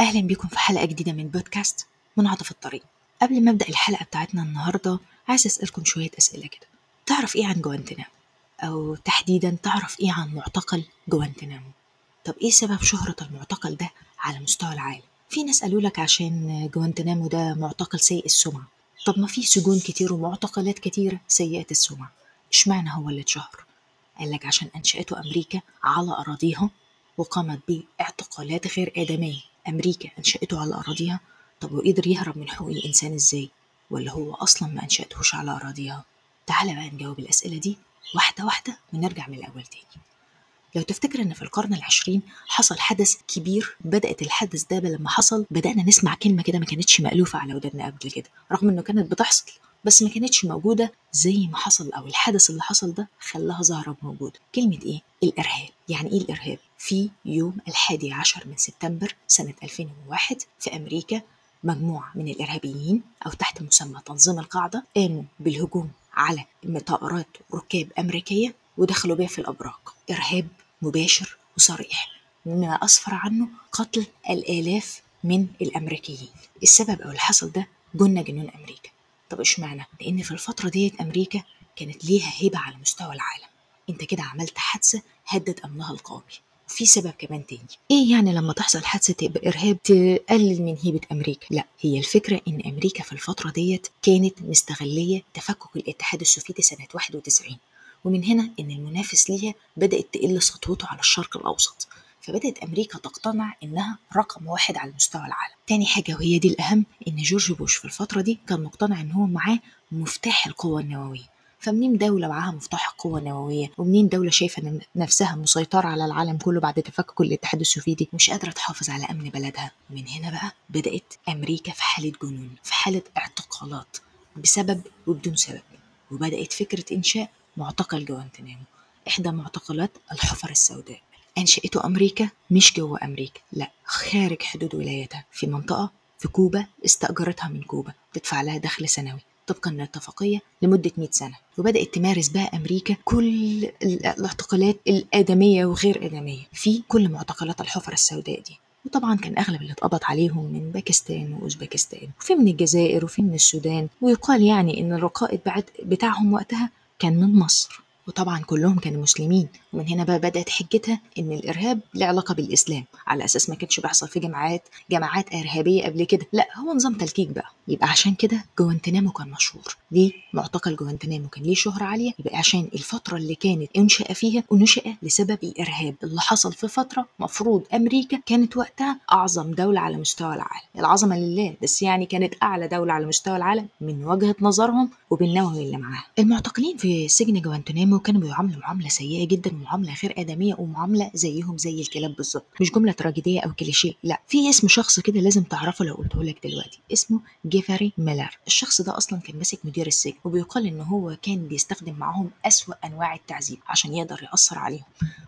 أهلا بيكم في حلقة جديدة من بودكاست منعطف الطريق قبل ما أبدأ الحلقة بتاعتنا النهاردة عايز أسألكم شوية أسئلة كده تعرف إيه عن جوانتنامو؟ أو تحديدا تعرف إيه عن معتقل جوانتنامو؟ طب إيه سبب شهرة المعتقل ده على مستوى العالم؟ في ناس قالوا لك عشان جوانتنامو ده معتقل سيء السمعة طب ما في سجون كتير ومعتقلات كتيرة سيئة السمعة إشمعنى هو اللي اتشهر؟ قال لك عشان أنشأته أمريكا على أراضيها وقامت باعتقالات غير آدمية أمريكا أنشأته على أراضيها طب وقدر يهرب من حقوق الإنسان إزاي؟ ولا هو أصلا ما أنشأتهوش على أراضيها؟ تعالى بقى نجاوب الأسئلة دي واحدة واحدة ونرجع من الأول تاني لو تفتكر إن في القرن العشرين حصل حدث كبير بدأت الحدث ده لما حصل بدأنا نسمع كلمة كده ما كانتش مألوفة على ودنا قبل كده رغم إنه كانت بتحصل بس ما كانتش موجودة زي ما حصل أو الحدث اللي حصل ده خلاها ظاهرة موجودة كلمة إيه؟ الإرهاب. يعني إيه الإرهاب؟ في يوم الحادي عشر من سبتمبر سنة 2001 في أمريكا مجموعة من الإرهابيين أو تحت مسمى تنظيم القاعدة قاموا بالهجوم على طائرات ركاب أمريكية ودخلوا بيها في الأبراج. إرهاب مباشر وصريح. مما أسفر عنه قتل الآلاف من الأمريكيين. السبب أو اللي حصل ده جن جنون أمريكا. طب اشمعنى؟ لأن في الفترة ديت أمريكا كانت ليها هيبة على مستوى العالم. أنت كده عملت حادثة هدد أمنها القومي. وفي سبب كمان تاني. إيه يعني لما تحصل حادثة تبقى إرهاب تقلل من هيبة أمريكا؟ لأ هي الفكرة إن أمريكا في الفترة ديت كانت مستغلية تفكك الاتحاد السوفيتي سنة 91 ومن هنا إن المنافس ليها بدأت تقل سطوته على الشرق الأوسط. فبدأت أمريكا تقتنع إنها رقم واحد على مستوى العالم. تاني حاجة وهي دي الأهم إن جورج بوش في الفترة دي كان مقتنع إن هو معاه مفتاح القوة النووية. فمنين دولة معاها مفتاح القوة النووية؟ ومنين دولة شايفة نفسها مسيطرة على العالم كله بعد تفكك الاتحاد السوفيتي؟ مش قادرة تحافظ على أمن بلدها. من هنا بقى بدأت أمريكا في حالة جنون في حالة اعتقالات بسبب وبدون سبب. وبدأت فكرة إنشاء معتقل جوانتنامو إحدى معتقلات الحفر السوداء. أنشأته أمريكا مش جوه أمريكا لا خارج حدود ولايتها. في منطقة في كوبا استأجرتها من كوبا تدفع لها دخل سنوي. طبقا للاتفاقية لمدة 100 سنة. وبدأت تمارس بقى أمريكا كل الاعتقالات الآدمية وغير آدمية في كل معتقلات الحفر السوداء دي. وطبعا كان أغلب اللي اتقبض عليهم من باكستان وأوزبكستان وفي من الجزائر وفي من السودان. ويقال يعني إن الرقائد بعد بتاعهم وقتها كان من مصر. وطبعا كلهم كانوا مسلمين. ومن هنا بقى بدأت حجتها إن الإرهاب له علاقة بالإسلام على أساس ما كانش بيحصل في جماعات جماعات إرهابية قبل كده. لا هو نظام تلكيك بقى. يبقى عشان كده جوانتنامو كان مشهور. ليه معتقل جوانتنامو كان ليه شهرة عالية. يبقى عشان الفترة اللي كانت إنشأ فيها ونشأ لسبب الإرهاب. اللي حصل في فترة مفروض أمريكا كانت وقتها أعظم دولة على مستوى العالم. العظمة لله بس يعني كانت أعلى دولة على مستوى العالم من وجهة نظرهم وبالنووي اللي معاها. المعتقلين في سجن جوانتنامو كانوا بيعاملوا معاملة سيئة جدا ومعاملة غير آدمية ومعاملة زيهم زي الكلاب بالظبط. مش جملة تراجيدية أو كليشيه لا. في اسم شخص كده لازم تعرفه لو قلته لك دلوقتي. اسمه جيفري ميلر. الشخص ده أصلا كان ماسك مدير السجن وبيقال إن هو كان بيستخدم معاهم أسوأ أنواع التعذيب عشان يقدر يأثر عليهم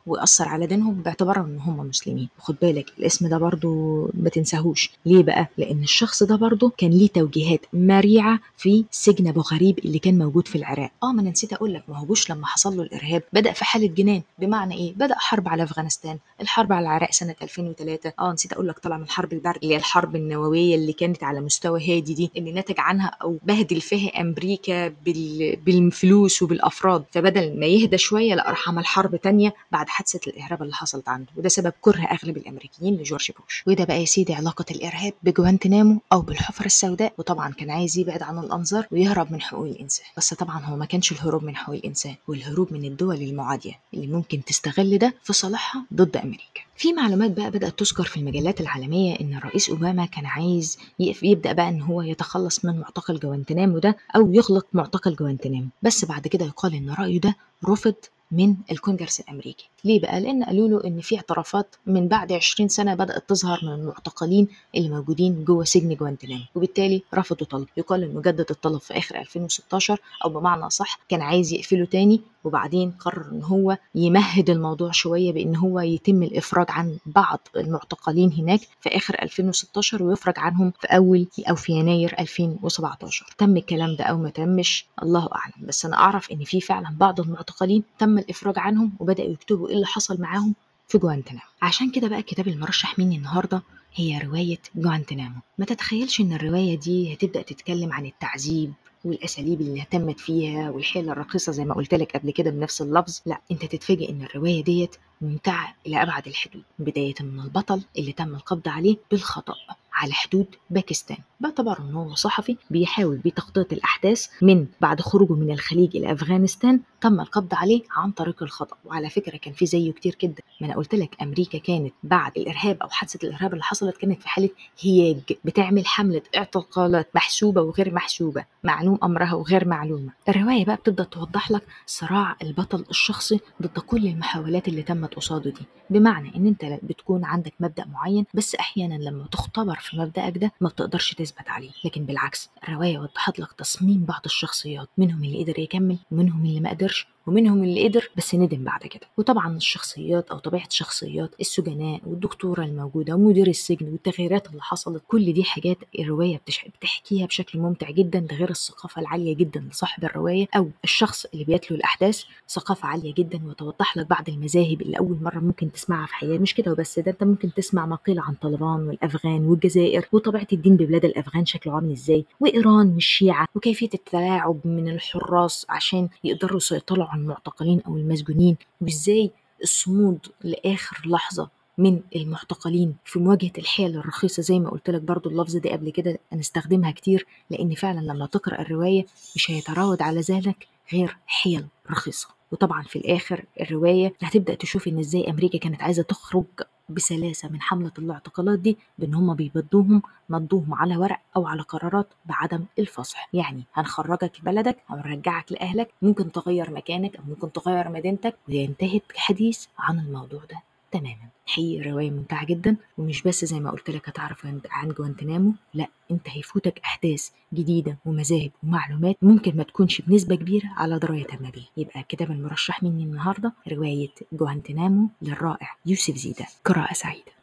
ويأثر على دينهم باعتبارهم إن هم مسلمين. خد بالك الاسم ده برضو ما تنساهوش. ليه بقى؟ لأن الشخص ده برضو كان ليه توجيهات مريعة في سجن أبو غريب اللي كان موجود في العراق. آه ما أنا نسيت أقول لك ما هو بوش لما حصل له الإرهاب بدأ في حالة جنان بمعنى إيه؟ بدأ حرب على أفغانستان الحرب على العراق سنة 2003 آه نسيت أقول لك طلع من الحرب البارده اللي هي الحرب النووية اللي كانت على مستوى هادي دي اللي نتج عنها أو بهدل فيها أمريكا بال... بالفلوس وبالافراد فبدل ما يهدى شوية لا راح عمل حرب تانية بعد حادثة الإرهاب اللي حصلت عنده وده سبب كره أغلب الأمريكيين لجورج بوش. وده بقى يا سيدي علاقة الإرهاب بجوانتنامو أو بالحفر السوداء وطبعا كان عايز يبعد عن الأنظار ويهرب من حقوق الإنسان. بس طبعا هو ما كانش الهروب من حقوق الإنسان والهروب من الدول المعادية اللي ممكن تستغل ده في صالحها ضد أمريكا. في معلومات بقى بدأت تذكر في المجلات العالمية إن الرئيس أوباما كان عايز يبدأ بقى إن هو يتخلص من معتقل جوانتنامو ده أو يغلق معتقل جوانتنامو بس بعد كده يقال إن رأيه ده رفض من الكونجرس الأمريكي. ليه بقى؟ لأن قالوا له إن في اعترافات من بعد 20 سنة بدأت تظهر من المعتقلين اللي موجودين جوه سجن جوانتنامو وبالتالي رفضوا طلب. يقال إنه جدد الطلب في آخر 2016 أو بمعنى صح كان عايز يقفله تاني وبعدين قرر إن هو يمهد الموضوع شوية بإن هو يتم الإفراج عن بعض المعتقلين هناك في آخر 2016 ويفرج عنهم في أول أو في يناير 2017 تم الكلام ده أو ما تمش الله أعلم. بس أنا أعرف إن في فعلا بعض المعتقلين تم الإفراج عنهم وبدأوا يكتبوا إيه اللي حصل معاهم في جوانتنامو. عشان كده بقى الكتاب المرشح مني النهارده هي رواية جوانتنامو. ما تتخيلش إن الرواية دي هتبدأ تتكلم عن التعذيب والأساليب اللي اهتمت فيها والحيلة الرخيصه زي ما قلت لك قبل كده بنفس اللفظ لا أنت تتفاجئ إن الرواية ديت ممتعة إلى أبعد الحدود بداية من البطل اللي تم القبض عليه بالخطأ على حدود باكستان. باعتبار إن هو صحفي بيحاول بتغطيه الأحداث من بعد خروجه من الخليج إلى أفغانستان تم القبض عليه عن طريق الخطأ. وعلى فكرة كان في زيه كتير جدا. ما أنا قلت لك أمريكا كانت بعد الإرهاب أو حادثة الإرهاب اللي حصلت كانت في حالة هياج بتعمل حملة اعتقالات محسوبة وغير محسوبة معلوم أمرها وغير معلومة. الرواية بقى بتبدا توضح لك صراع البطل الشخصي ضد كل المحاولات اللي تمت قصاده دي. بمعنى إن أنت بتكون عندك مبدأ معين بس أحيانا لما تختبر في مبدأك ده ما بتقدرش تثبت عليه. لكن بالعكس الرواية وضحت لك تصميم بعض الشخصيات منهم اللي قدر يكمل ومنهم اللي ما قدرش. ومنهم اللي قدر بس ندم بعد كده. وطبعا الشخصيات أو طبيعة الشخصيات السجناء والدكتورة الموجودة ومدير السجن والتغييرات اللي حصلت كل دي حاجات الرواية بتحكيها بشكل ممتع جدا ده غير الثقافة العالية جدا لصاحب الرواية أو الشخص اللي بيتلو الأحداث ثقافة عالية جدا وتوضح لك بعض المذاهب اللي أول مرة ممكن تسمعها في حياتك. مش كده وبس ده أنت ممكن تسمع ما قيل عن طالبان والأفغان والجزائر وطبيعة الدين ببلاد الأفغان شكله عامل إزاي وإيران والشيعة وكيفية التلاعب من الحراس عشان يقدروا يسيطروا على المعتقلين أو المسجونين وإزاي الصمود لآخر لحظة من المعتقلين في مواجهة الحيل الرخيصة زي ما قلت لك برضو اللفظ ده قبل كده هنستخدمها كتير لأن فعلا لما تقرأ الرواية مش هيتراود على ذلك غير حيل رخيصة. وطبعا في الآخر الرواية هتبدأ تشوف إن إزاي أمريكا كانت عايزة تخرج بسلاسة من حملة الاعتقالات دي بإن هم بيبدوهم مضوهم على ورق أو على قرارات بعدم الفصح. يعني هنخرجك لبلدك أو نرجعك لأهلك ممكن تغير مكانك أو ممكن تغير مدينتك وينتهي الحديث عن الموضوع ده. تماما. حقيقي رواية ممتعة جدا ومش بس زي ما قلت لك هتعرف عن جوانتنامو لا انت هيفوتك أحداث جديدة ومذاهب ومعلومات ممكن ما تكونش بنسبة كبيرة على دراية تامة بيها يبقى كتاب المرشح مني النهاردة رواية جوانتنامو للرائع يوسف زيدة قراءة سعيدة.